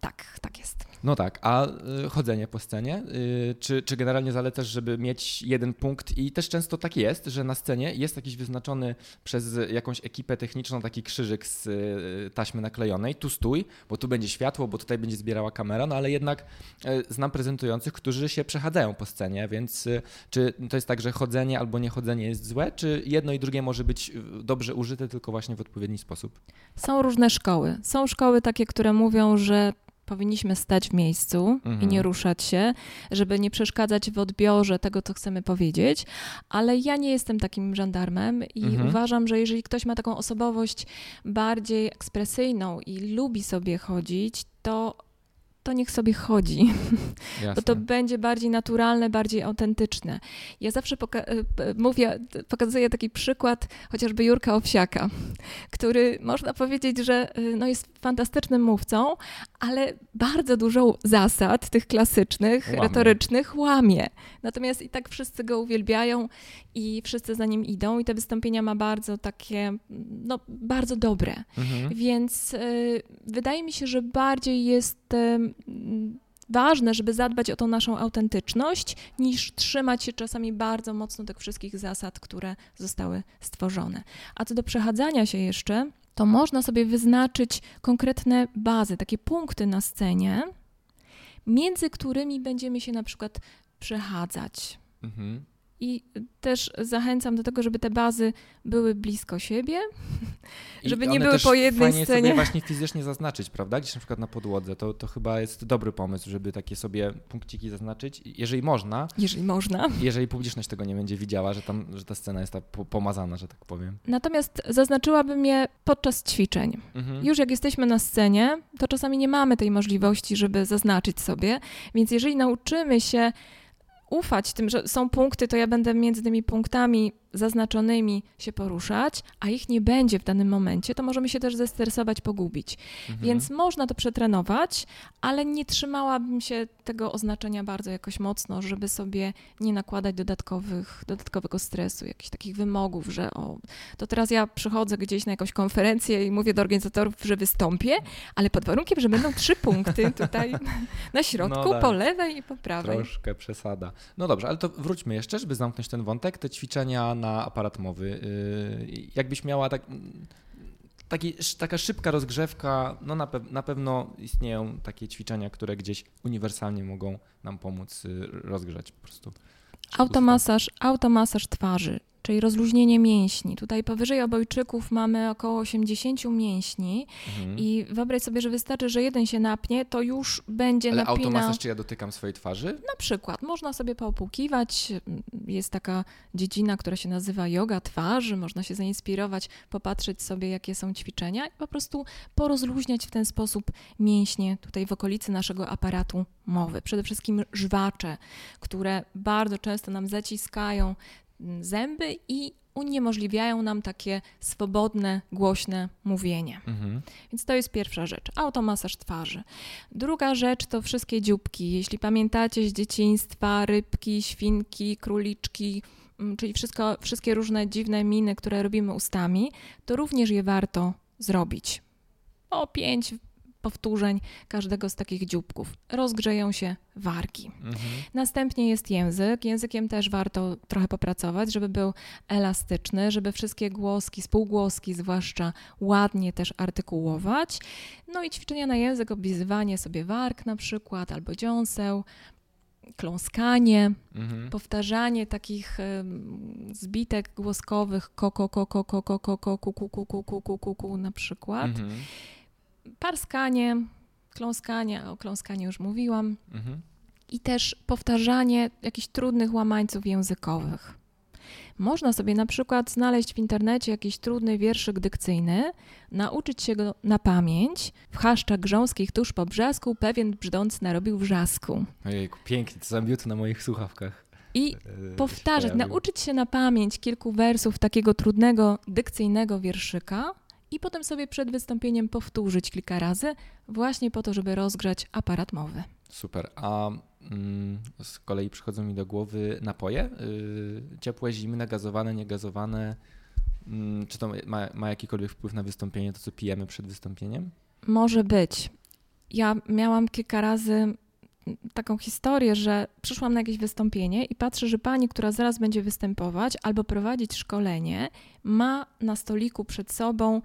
tak, tak jest. No tak, a y, chodzenie po scenie, y, czy, czy generalnie zalecasz, żeby mieć jeden punkt i też często tak jest, że na scenie jest jakiś wyznaczony przez jakąś ekipę techniczną taki krzyżyk z y, taśmy naklejonej, tu stój, bo tu będzie światło, bo tutaj będzie zbierała kamera, no ale jednak znam prezentujących, którzy się przechadzają po scenie, więc czy to jest tak, że chodzenie albo niechodzenie jest złe, czy jedno i drugie może być dobrze użyte, tylko właśnie w odpowiedni sposób? Są różne szkoły. Są szkoły takie, które mówią, że powinniśmy stać w miejscu mhm. i nie ruszać się, żeby nie przeszkadzać w odbiorze tego, co chcemy powiedzieć, ale ja nie jestem takim żandarmem i mhm. uważam, że jeżeli ktoś ma taką osobowość bardziej ekspresyjną i lubi sobie chodzić, to to niech sobie chodzi, Jasne. bo to będzie bardziej naturalne, bardziej autentyczne. Ja zawsze poka e, mówię, pokazuję taki przykład chociażby Jurka Owsiaka, który można powiedzieć, że e, no jest fantastycznym mówcą, ale bardzo dużo zasad tych klasycznych, łamie. retorycznych łamie. Natomiast i tak wszyscy go uwielbiają i wszyscy za nim idą i te wystąpienia ma bardzo takie, no bardzo dobre. Mhm. Więc y, wydaje mi się, że bardziej jest y, ważne, żeby zadbać o tą naszą autentyczność, niż trzymać się czasami bardzo mocno tych wszystkich zasad, które zostały stworzone. A co do przechadzania się jeszcze, to można sobie wyznaczyć konkretne bazy, takie punkty na scenie, między którymi będziemy się na przykład przechadzać. Mhm. I też zachęcam do tego, żeby te bazy były blisko siebie, I żeby nie były po jednej fajnie scenie. sobie właśnie fizycznie zaznaczyć, prawda? Gdzieś na przykład na podłodze. To, to chyba jest dobry pomysł, żeby takie sobie punkciki zaznaczyć, jeżeli można. Jeżeli można. Jeżeli publiczność tego nie będzie widziała, że, tam, że ta scena jest ta pomazana, że tak powiem. Natomiast zaznaczyłabym je podczas ćwiczeń. Mhm. Już jak jesteśmy na scenie, to czasami nie mamy tej możliwości, żeby zaznaczyć sobie, więc jeżeli nauczymy się ufać tym, że są punkty, to ja będę między tymi punktami zaznaczonymi się poruszać, a ich nie będzie w danym momencie, to możemy się też zestresować, pogubić. Mhm. Więc można to przetrenować, ale nie trzymałabym się tego oznaczenia bardzo jakoś mocno, żeby sobie nie nakładać dodatkowych, dodatkowego stresu, jakichś takich wymogów, że o, to teraz ja przychodzę gdzieś na jakąś konferencję i mówię do organizatorów, że wystąpię, ale pod warunkiem, że będą trzy punkty tutaj na środku, no tak. po lewej i po prawej. Troszkę przesada. No dobrze, ale to wróćmy jeszcze, żeby zamknąć ten wątek. Te ćwiczenia na aparat mowy. Y, jakbyś miała tak, taki, taka szybka rozgrzewka, no na, pe na pewno istnieją takie ćwiczenia, które gdzieś uniwersalnie mogą nam pomóc y, rozgrzać po prostu. Automasaż, automasaż twarzy, czyli rozluźnienie mięśni. Tutaj powyżej obojczyków mamy około 80 mięśni mhm. i wyobraź sobie, że wystarczy, że jeden się napnie, to już będzie Ale napina... automasaż, czy ja dotykam swojej twarzy? Na przykład. Można sobie popłukiwać. Jest taka dziedzina, która się nazywa yoga twarzy. Można się zainspirować, popatrzeć sobie, jakie są ćwiczenia i po prostu porozluźniać w ten sposób mięśnie tutaj w okolicy naszego aparatu mowy. Przede wszystkim żwacze, które bardzo często nam zaciskają zęby i uniemożliwiają nam takie swobodne, głośne mówienie. Mhm. Więc to jest pierwsza rzecz. Automasaż twarzy. Druga rzecz to wszystkie dzióbki. Jeśli pamiętacie z dzieciństwa, rybki, świnki, króliczki, mm, czyli wszystko, wszystkie różne dziwne miny, które robimy ustami, to również je warto zrobić. O pięć powtórzeń każdego z takich dzióbków. Rozgrzeją się wargi. Mhm. Następnie jest język. Językiem też warto trochę popracować, żeby był elastyczny, żeby wszystkie głoski, spółgłoski zwłaszcza ładnie też artykułować. No i ćwiczenia na język, oblizywanie sobie warg na przykład albo dziąseł, kląskanie, mhm. powtarzanie takich zbitek głoskowych koko, koko, koko, koko, kuku, kuku, kuku, kuku na przykład. Mhm parskanie, kląskanie, o kląskaniu już mówiłam, mhm. i też powtarzanie jakichś trudnych łamańców językowych. Można sobie na przykład znaleźć w internecie jakiś trudny wierszyk dykcyjny, nauczyć się go na pamięć. W chaszczach grząskich tuż po brzasku pewien brzdąc narobił wrzasku. Ojejku, pięknie, to zabiód na moich słuchawkach. I yy, powtarzać, nauczyć się na pamięć kilku wersów takiego trudnego dykcyjnego wierszyka, i potem sobie przed wystąpieniem powtórzyć kilka razy, właśnie po to, żeby rozgrzać aparat mowy. Super. A mm, z kolei przychodzą mi do głowy napoje. Yy, ciepłe, zimne, gazowane, niegazowane. Yy, czy to ma, ma jakikolwiek wpływ na wystąpienie, to co pijemy przed wystąpieniem? Może być. Ja miałam kilka razy taką historię, że przyszłam na jakieś wystąpienie i patrzę, że pani, która zaraz będzie występować albo prowadzić szkolenie, ma na stoliku przed sobą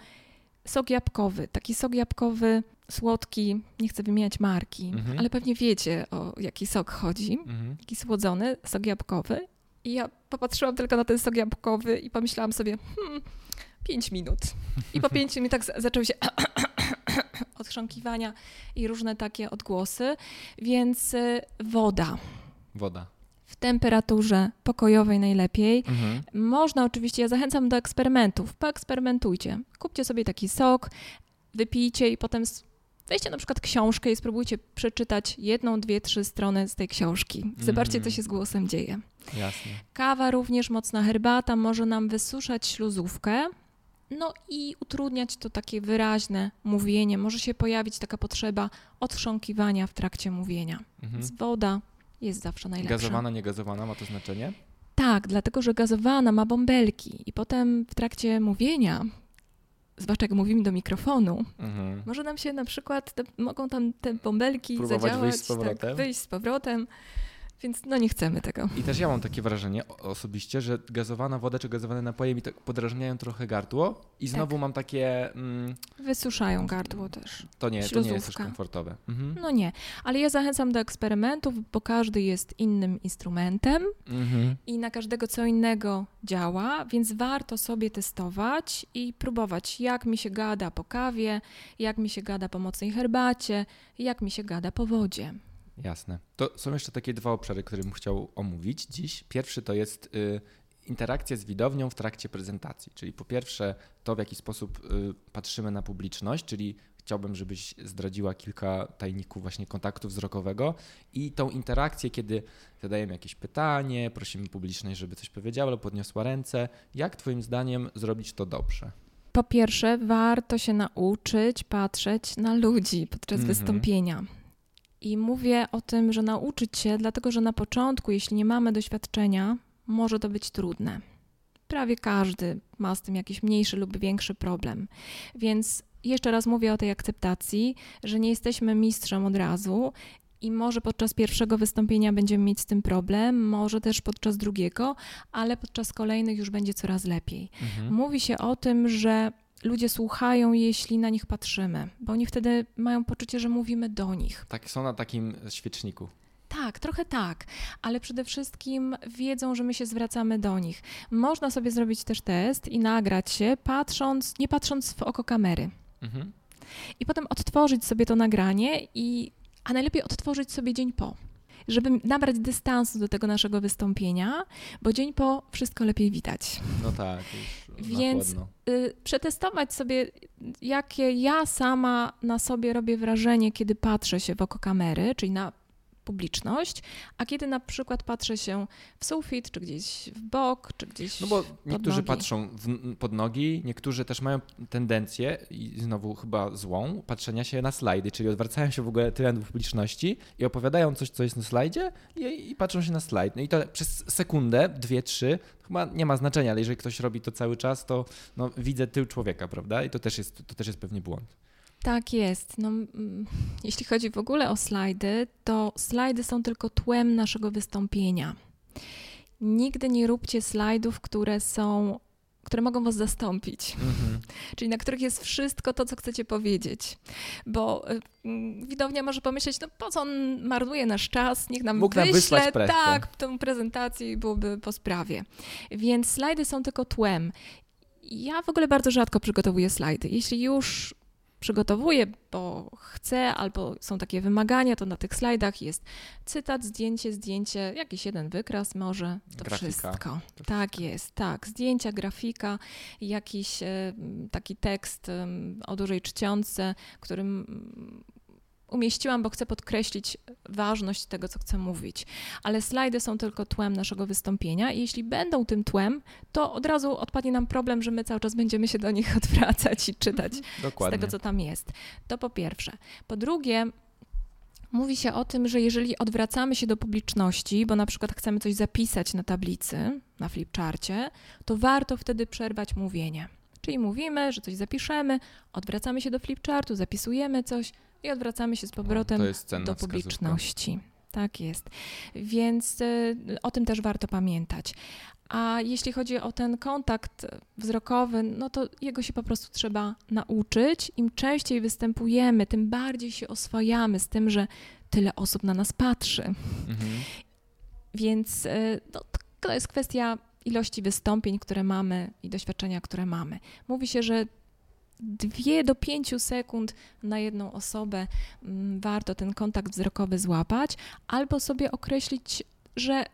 sok jabłkowy. Taki sok jabłkowy, słodki, nie chcę wymieniać marki, mhm. ale pewnie wiecie o jaki sok chodzi. Mhm. Taki słodzony sok jabłkowy. I ja popatrzyłam tylko na ten sok jabłkowy i pomyślałam sobie, hmm, pięć minut. I po pięciu minutach zaczęły się odchrząkiwania i różne takie odgłosy, więc y, woda. Woda. W temperaturze pokojowej najlepiej. Mhm. Można oczywiście, ja zachęcam do eksperymentów. Poeksperymentujcie. Kupcie sobie taki sok, wypijcie i potem weźcie na przykład książkę i spróbujcie przeczytać jedną, dwie, trzy strony z tej książki. Zobaczcie, co mhm. się z głosem dzieje. Jasne. Kawa również, mocna herbata może nam wysuszać śluzówkę, no i utrudniać to takie wyraźne mówienie. Może się pojawić taka potrzeba odchrząkiwania w trakcie mówienia. Mhm. Więc woda jest zawsze najlepsza. Gazowana, niegazowana ma to znaczenie? Tak, dlatego że gazowana ma bąbelki i potem w trakcie mówienia, zwłaszcza jak mówimy do mikrofonu, mhm. może nam się na przykład, te, mogą tam te bąbelki Próbować zadziałać, wyjść z powrotem. Tak, wyjść z powrotem. Więc no nie chcemy tego. I też ja mam takie wrażenie osobiście, że gazowana woda czy gazowane napoje mi tak podrażniają trochę gardło i znowu tak. mam takie... Mm, Wysuszają gardło też. To nie, to nie jest też komfortowe. Mhm. No nie, ale ja zachęcam do eksperymentów, bo każdy jest innym instrumentem mhm. i na każdego co innego działa, więc warto sobie testować i próbować, jak mi się gada po kawie, jak mi się gada po mocnej herbacie, jak mi się gada po wodzie. Jasne. To są jeszcze takie dwa obszary, które bym chciał omówić dziś. Pierwszy to jest y, interakcja z widownią w trakcie prezentacji, czyli po pierwsze to, w jaki sposób y, patrzymy na publiczność, czyli chciałbym, żebyś zdradziła kilka tajników właśnie kontaktu wzrokowego i tą interakcję, kiedy zadajemy jakieś pytanie, prosimy publiczność, żeby coś powiedziała lub podniosła ręce. Jak Twoim zdaniem zrobić to dobrze? Po pierwsze, warto się nauczyć patrzeć na ludzi podczas mm -hmm. wystąpienia. I mówię o tym, że nauczyć się, dlatego że na początku, jeśli nie mamy doświadczenia, może to być trudne. Prawie każdy ma z tym jakiś mniejszy lub większy problem. Więc jeszcze raz mówię o tej akceptacji, że nie jesteśmy mistrzem od razu i może podczas pierwszego wystąpienia będziemy mieć z tym problem, może też podczas drugiego, ale podczas kolejnych już będzie coraz lepiej. Mhm. Mówi się o tym, że ludzie słuchają, jeśli na nich patrzymy, bo oni wtedy mają poczucie, że mówimy do nich. Tak, są na takim świeczniku. Tak, trochę tak, ale przede wszystkim wiedzą, że my się zwracamy do nich. Można sobie zrobić też test i nagrać się, patrząc, nie patrząc w oko kamery. Mhm. I potem odtworzyć sobie to nagranie, i, a najlepiej odtworzyć sobie dzień po żeby nabrać dystansu do tego naszego wystąpienia, bo dzień po wszystko lepiej widać. No tak, Więc y, przetestować sobie, jakie ja sama na sobie robię wrażenie, kiedy patrzę się w oko kamery, czyli na publiczność, a kiedy na przykład patrzę się w sufit, czy gdzieś w bok, czy gdzieś No bo niektórzy nogi. patrzą w, pod nogi, niektórzy też mają tendencję, i znowu chyba złą, patrzenia się na slajdy, czyli odwracają się w ogóle do publiczności i opowiadają coś, co jest na slajdzie i, i patrzą się na slajd. No i to przez sekundę, dwie, trzy, chyba nie ma znaczenia, ale jeżeli ktoś robi to cały czas, to no, widzę tył człowieka, prawda? I to też jest, to też jest pewnie błąd. Tak jest. No, jeśli chodzi w ogóle o slajdy, to slajdy są tylko tłem naszego wystąpienia. Nigdy nie róbcie slajdów, które są, które mogą was zastąpić, Mhm. czyli na których jest wszystko to, co chcecie powiedzieć. Bo y, widownia może pomyśleć, no po co on marnuje nasz czas, niech nam Mógł nam wyśle pressę. tak, tę prezentację i byłoby po sprawie. Więc slajdy są tylko tłem. Ja w ogóle bardzo rzadko przygotowuję slajdy. Jeśli już przygotowuję, bo chcę, albo są takie wymagania, to na tych slajdach jest cytat, zdjęcie, zdjęcie, jakiś jeden wykras może, to Grafika. wszystko. Tak jest, tak. Zdjęcia, grafika, jakiś taki tekst o dużej czcionce, którym umieściłam, bo chcę podkreślić ważność tego, co chcę mówić. Ale slajdy są tylko tłem naszego wystąpienia i jeśli będą tym tłem, to od razu odpadnie nam problem, że my cały czas będziemy się do nich odwracać i czytać z Dokładnie. tego, co tam jest. To po pierwsze. Po drugie, mówi się o tym, że jeżeli odwracamy się do publiczności, bo na przykład chcemy coś zapisać na tablicy, na flipcharcie, to warto wtedy przerwać mówienie. Czyli mówimy, że coś zapiszemy, odwracamy się do flipchartu, zapisujemy coś i odwracamy się z powrotem to jest cenna do wskazówka. publiczności. Tak jest. Więc y, o tym też warto pamiętać. A jeśli chodzi o ten kontakt wzrokowy, no to jego się po prostu trzeba nauczyć. Im częściej występujemy, tym bardziej się oswajamy z tym, że tyle osób na nas patrzy. Mhm. Więc y, no, to jest kwestia ilości wystąpień, które mamy i doświadczenia, które mamy. Mówi się, że dwie do pięciu sekund na jedną osobę mm, warto ten kontakt wzrokowy złapać, albo sobie określić, że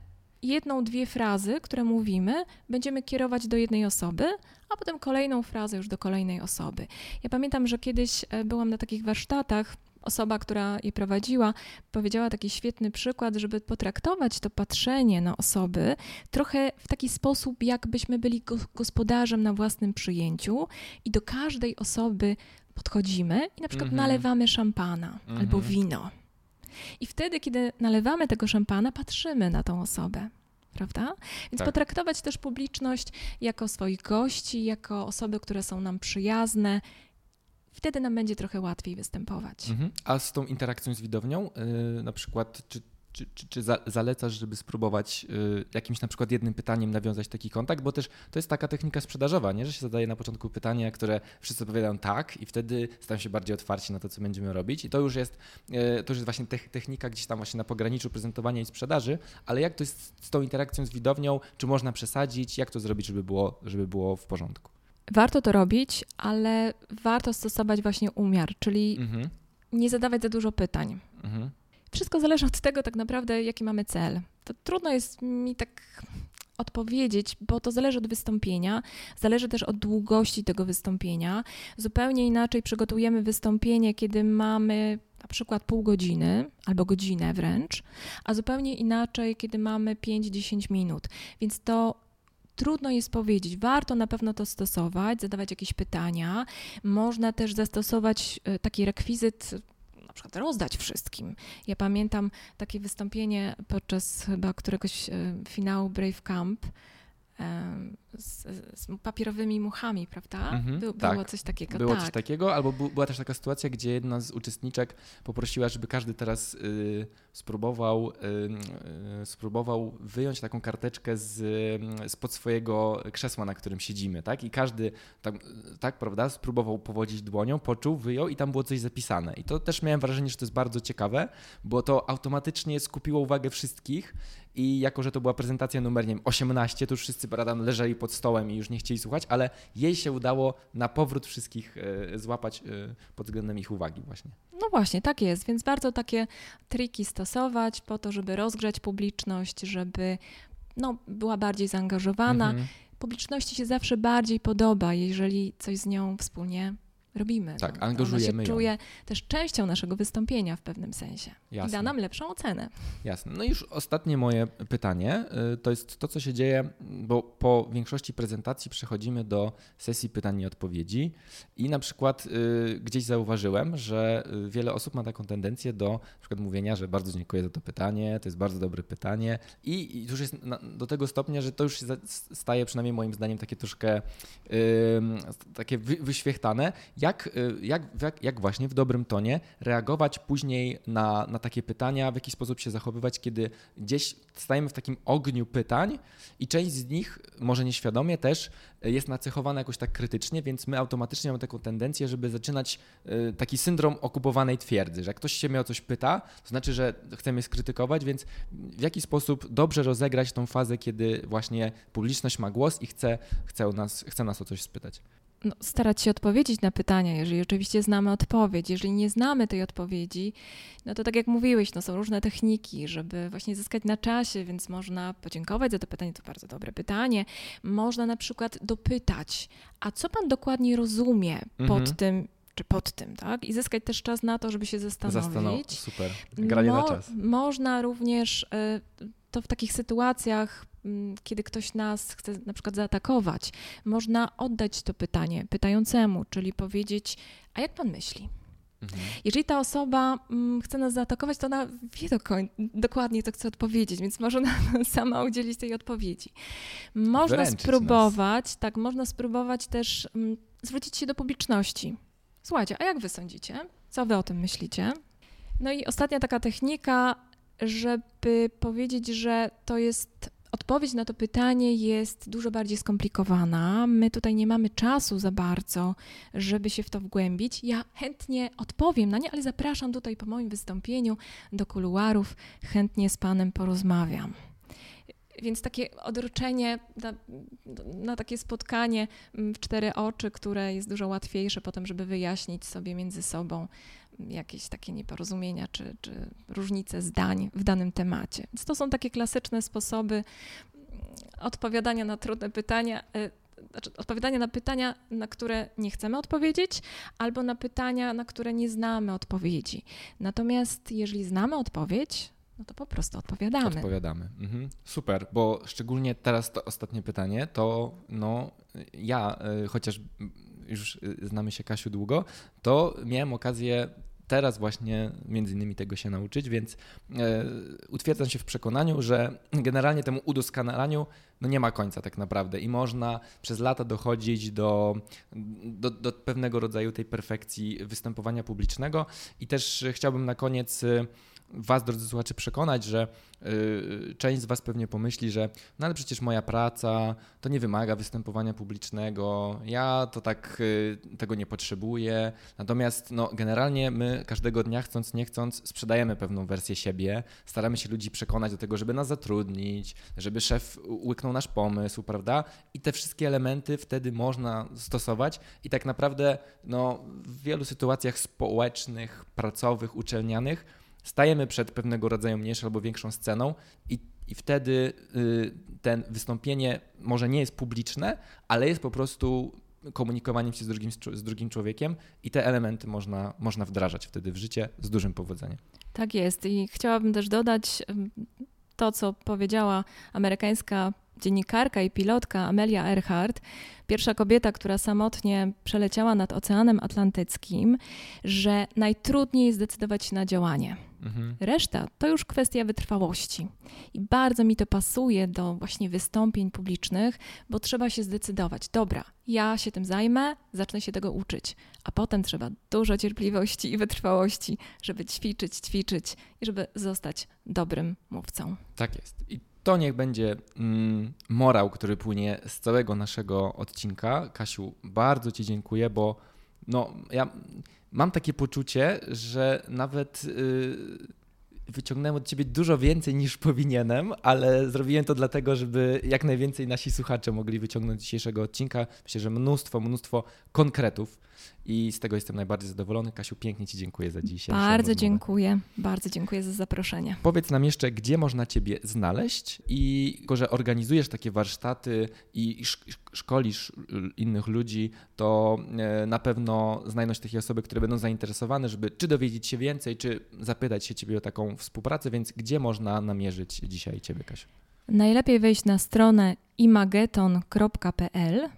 jedną, dwie frazy, które mówimy, będziemy kierować do jednej osoby, a potem kolejną frazę już do kolejnej osoby. Ja pamiętam, że kiedyś e, byłam na takich warsztatach. Osoba, która je prowadziła, powiedziała taki świetny przykład, żeby potraktować to patrzenie na osoby trochę w taki sposób, jakbyśmy byli go- gospodarzem na własnym przyjęciu i do każdej osoby podchodzimy i na przykład Mhm. nalewamy szampana Mhm. albo wino. I wtedy, kiedy nalewamy tego szampana, patrzymy na tą osobę. Prawda? Więc Tak. potraktować też publiczność jako swoich gości, jako osoby, które są nam przyjazne. Wtedy nam będzie trochę łatwiej występować. Mhm. A z tą interakcją z widownią, yy, na przykład, czy, czy, czy, czy za, zalecasz, żeby spróbować yy, jakimś na przykład jednym pytaniem nawiązać taki kontakt? Bo też to jest taka technika sprzedażowa, nie? że się zadaje na początku pytanie, które wszyscy odpowiadają tak i wtedy stają się bardziej otwarci na to, co będziemy robić. I to już jest, yy, to już jest właśnie tech- technika gdzieś tam właśnie na pograniczu prezentowania i sprzedaży, ale jak to jest z tą interakcją z widownią? Czy można przesadzić? Jak to zrobić, żeby było, żeby było w porządku? Warto to robić, ale warto stosować właśnie umiar, czyli Mhm. nie zadawać za dużo pytań. Mhm. Wszystko zależy od tego tak naprawdę, jaki mamy cel. To trudno jest mi tak odpowiedzieć, bo to zależy od wystąpienia, zależy też od długości tego wystąpienia. Zupełnie inaczej przygotujemy wystąpienie, kiedy mamy na przykład pół godziny albo godzinę wręcz, a zupełnie inaczej, kiedy mamy 5-10 minut. Więc to trudno jest powiedzieć. Warto na pewno to stosować, zadawać jakieś pytania. Można też zastosować e, taki rekwizyt, na przykład rozdać wszystkim. Ja pamiętam takie wystąpienie podczas chyba któregoś e, finału Brave Camp z, z papierowymi muchami, prawda? Mhm, By, tak. Było coś takiego, Było tak. coś takiego, albo bu- była też taka sytuacja, gdzie jedna z uczestniczek poprosiła, żeby każdy teraz y, spróbował, y, y, spróbował wyjąć taką karteczkę z, y, spod swojego krzesła, na którym siedzimy, tak? I każdy tam, y, tak, prawda, spróbował powodzić dłonią, poczuł, wyjął i tam było coś zapisane. I to też miałem wrażenie, że to jest bardzo ciekawe, bo to automatycznie skupiło uwagę wszystkich i jako, że to była prezentacja numer, nie wiem, 18, to już wszyscy prawda, leżeli pod stołem i już nie chcieli słuchać, ale jej się udało na powrót wszystkich e, złapać e, pod względem ich uwagi właśnie. No właśnie, tak jest, więc warto takie triki stosować po to, żeby rozgrzać publiczność, żeby no, była bardziej zaangażowana. Mhm. Publiczności się zawsze bardziej podoba, jeżeli coś z nią wspólnie robimy. Tak, to, angażujemy Ona się ją. czuje też częścią naszego wystąpienia w pewnym sensie. Jasne. I da nam lepszą ocenę. Jasne. No i już ostatnie moje pytanie y, to jest to, co się dzieje, bo po większości prezentacji przechodzimy do sesji pytań i odpowiedzi i na przykład y, gdzieś zauważyłem, że y, wiele osób ma taką tendencję do na przykład mówienia, że bardzo dziękuję za to pytanie, to jest bardzo dobre pytanie i, i już jest do tego stopnia, że to już się staje przynajmniej moim zdaniem takie troszkę takie wy, wyświechtane, jak, y, jak, jak, jak właśnie w dobrym tonie reagować później na, na takie pytania, w jaki sposób się zachowywać, kiedy gdzieś stajemy w takim ogniu pytań i część z nich, może nieświadomie też, y, jest nacechowana jakoś tak krytycznie, więc my automatycznie mamy taką tendencję, żeby zaczynać y, taki syndrom okupowanej twierdzy, że jak ktoś się mnie o coś pyta, to znaczy, że chcemy skrytykować, więc w jaki sposób dobrze rozegrać tą fazę, kiedy właśnie publiczność ma głos i chce, chce, nas, chce nas o coś spytać. No, starać się odpowiedzieć na pytania, jeżeli oczywiście znamy odpowiedź. Jeżeli nie znamy tej odpowiedzi, no to tak jak mówiłeś, no są różne techniki, żeby właśnie zyskać na czasie, więc można podziękować za to pytanie, to bardzo dobre pytanie. Można na przykład dopytać, a co pan dokładnie rozumie pod Mhm. tym, czy pod tym, tak? I zyskać też czas na to, żeby się zastanowić. Zastanów- Super. Granie na Mo- czas. Można również y, to w takich sytuacjach, kiedy ktoś nas chce na przykład zaatakować, można oddać to pytanie pytającemu, czyli powiedzieć: A jak pan myśli? Mhm. Jeżeli ta osoba mm, chce nas zaatakować, to ona wie dokładnie, co chce odpowiedzieć, więc może ona sama udzielić tej odpowiedzi. Można Wręczyć spróbować, tak, można spróbować też mm, zwrócić się do publiczności. Słuchajcie, a jak wy sądzicie? Co wy o tym myślicie? No i ostatnia taka technika, żeby powiedzieć, że to jest odpowiedź na to pytanie jest dużo bardziej skomplikowana. My tutaj nie mamy czasu za bardzo, żeby się w to wgłębić. Ja chętnie odpowiem na nie, ale zapraszam tutaj po moim wystąpieniu do kuluarów, chętnie z Panem porozmawiam. Więc takie odroczenie na, na takie spotkanie mm, w cztery oczy, które jest dużo łatwiejsze potem, żeby wyjaśnić sobie między sobą jakieś takie nieporozumienia czy, czy różnice zdań w danym temacie. Więc to są takie klasyczne sposoby mm, odpowiadania na trudne pytania. y, Znaczy, odpowiadania na pytania, na które nie chcemy odpowiedzieć, albo na pytania, na które nie znamy odpowiedzi. Natomiast jeżeli znamy odpowiedź, no to po prostu odpowiadamy. Odpowiadamy. Mhm. Super, bo szczególnie teraz to ostatnie pytanie, to no ja, y, chociaż już y, znamy się Kasiu długo, to miałem okazję teraz właśnie między innymi tego się nauczyć, więc e, utwierdzam się w przekonaniu, że generalnie temu udoskonalaniu no nie ma końca tak naprawdę i można przez lata dochodzić do, do, do pewnego rodzaju tej perfekcji występowania publicznego. I też chciałbym na koniec y, Was, drodzy słuchacze, przekonać, że y, część z Was pewnie pomyśli, że no ale przecież moja praca to nie wymaga występowania publicznego, ja to tak y, tego nie potrzebuję. Natomiast no, generalnie my każdego dnia, chcąc nie chcąc, sprzedajemy pewną wersję siebie, staramy się ludzi przekonać do tego, żeby nas zatrudnić, żeby szef łyknął nasz pomysł, prawda? I te wszystkie elementy wtedy można stosować i tak naprawdę no, w wielu sytuacjach społecznych, pracowych, uczelnianych stajemy przed pewnego rodzaju mniejszą albo większą sceną i, i wtedy y, ten wystąpienie może nie jest publiczne, ale jest po prostu komunikowaniem się z drugim, z drugim człowiekiem i te elementy można, można wdrażać wtedy w życie z dużym powodzeniem. Tak jest i chciałabym też dodać to, co powiedziała amerykańska dziennikarka i pilotka Amelia Earhart, pierwsza kobieta, która samotnie przeleciała nad Oceanem Atlantyckim, że najtrudniej jest zdecydować się na działanie. Mhm. Reszta to już kwestia wytrwałości. I bardzo mi to pasuje do właśnie wystąpień publicznych, bo trzeba się zdecydować. Dobra, ja się tym zajmę, zacznę się tego uczyć. A potem trzeba dużo cierpliwości i wytrwałości, żeby ćwiczyć, ćwiczyć i żeby zostać dobrym mówcą. Tak jest. I to niech będzie mm, morał, który płynie z całego naszego odcinka. Kasiu, bardzo Ci dziękuję, bo no, ja mam takie poczucie, że nawet yy, wyciągnąłem od Ciebie dużo więcej niż powinienem, ale zrobiłem to dlatego, żeby jak najwięcej nasi słuchacze mogli wyciągnąć dzisiejszego odcinka. Myślę, że mnóstwo, mnóstwo konkretów. I z tego jestem najbardziej zadowolony. Kasiu, pięknie Ci dziękuję za dzisiaj. Bardzo dziękuję, bardzo dziękuję za zaproszenie. Powiedz nam jeszcze, gdzie można Ciebie znaleźć i że organizujesz takie warsztaty i szkolisz innych ludzi, to e, na pewno znajdą się takie osoby, które będą zainteresowane, żeby czy dowiedzieć się więcej, czy zapytać się Ciebie o taką współpracę, więc gdzie można namierzyć dzisiaj Ciebie, Kasiu? Najlepiej wejść na stronę imageton.pl.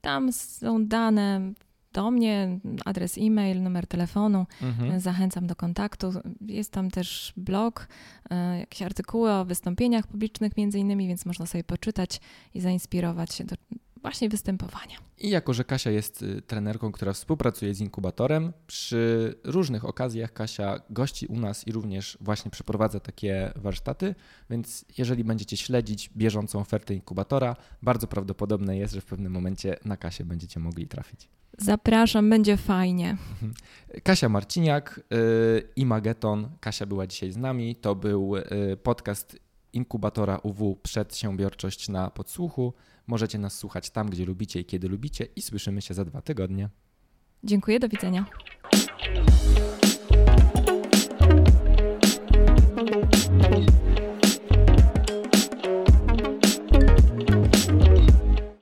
Tam są dane do mnie, adres e-mail, numer telefonu. Mhm. Zachęcam do kontaktu. Jest tam też blog, e, jakieś artykuły o wystąpieniach publicznych między innymi, więc można sobie poczytać i zainspirować się do właśnie występowania. I jako, że Kasia jest y, trenerką, która współpracuje z inkubatorem, przy różnych okazjach Kasia gości u nas i również właśnie przeprowadza takie warsztaty, więc jeżeli będziecie śledzić bieżącą ofertę inkubatora, bardzo prawdopodobne jest, że w pewnym momencie na Kasię będziecie mogli trafić. Zapraszam, będzie fajnie. Mhm. Kasia Marciniak y, i Mageton. Kasia była dzisiaj z nami. To był y, podcast inkubatora UW Przedsiębiorczość na podsłuchu. Możecie nas słuchać tam, gdzie lubicie i kiedy lubicie i słyszymy się za dwa tygodnie. Dziękuję, do widzenia.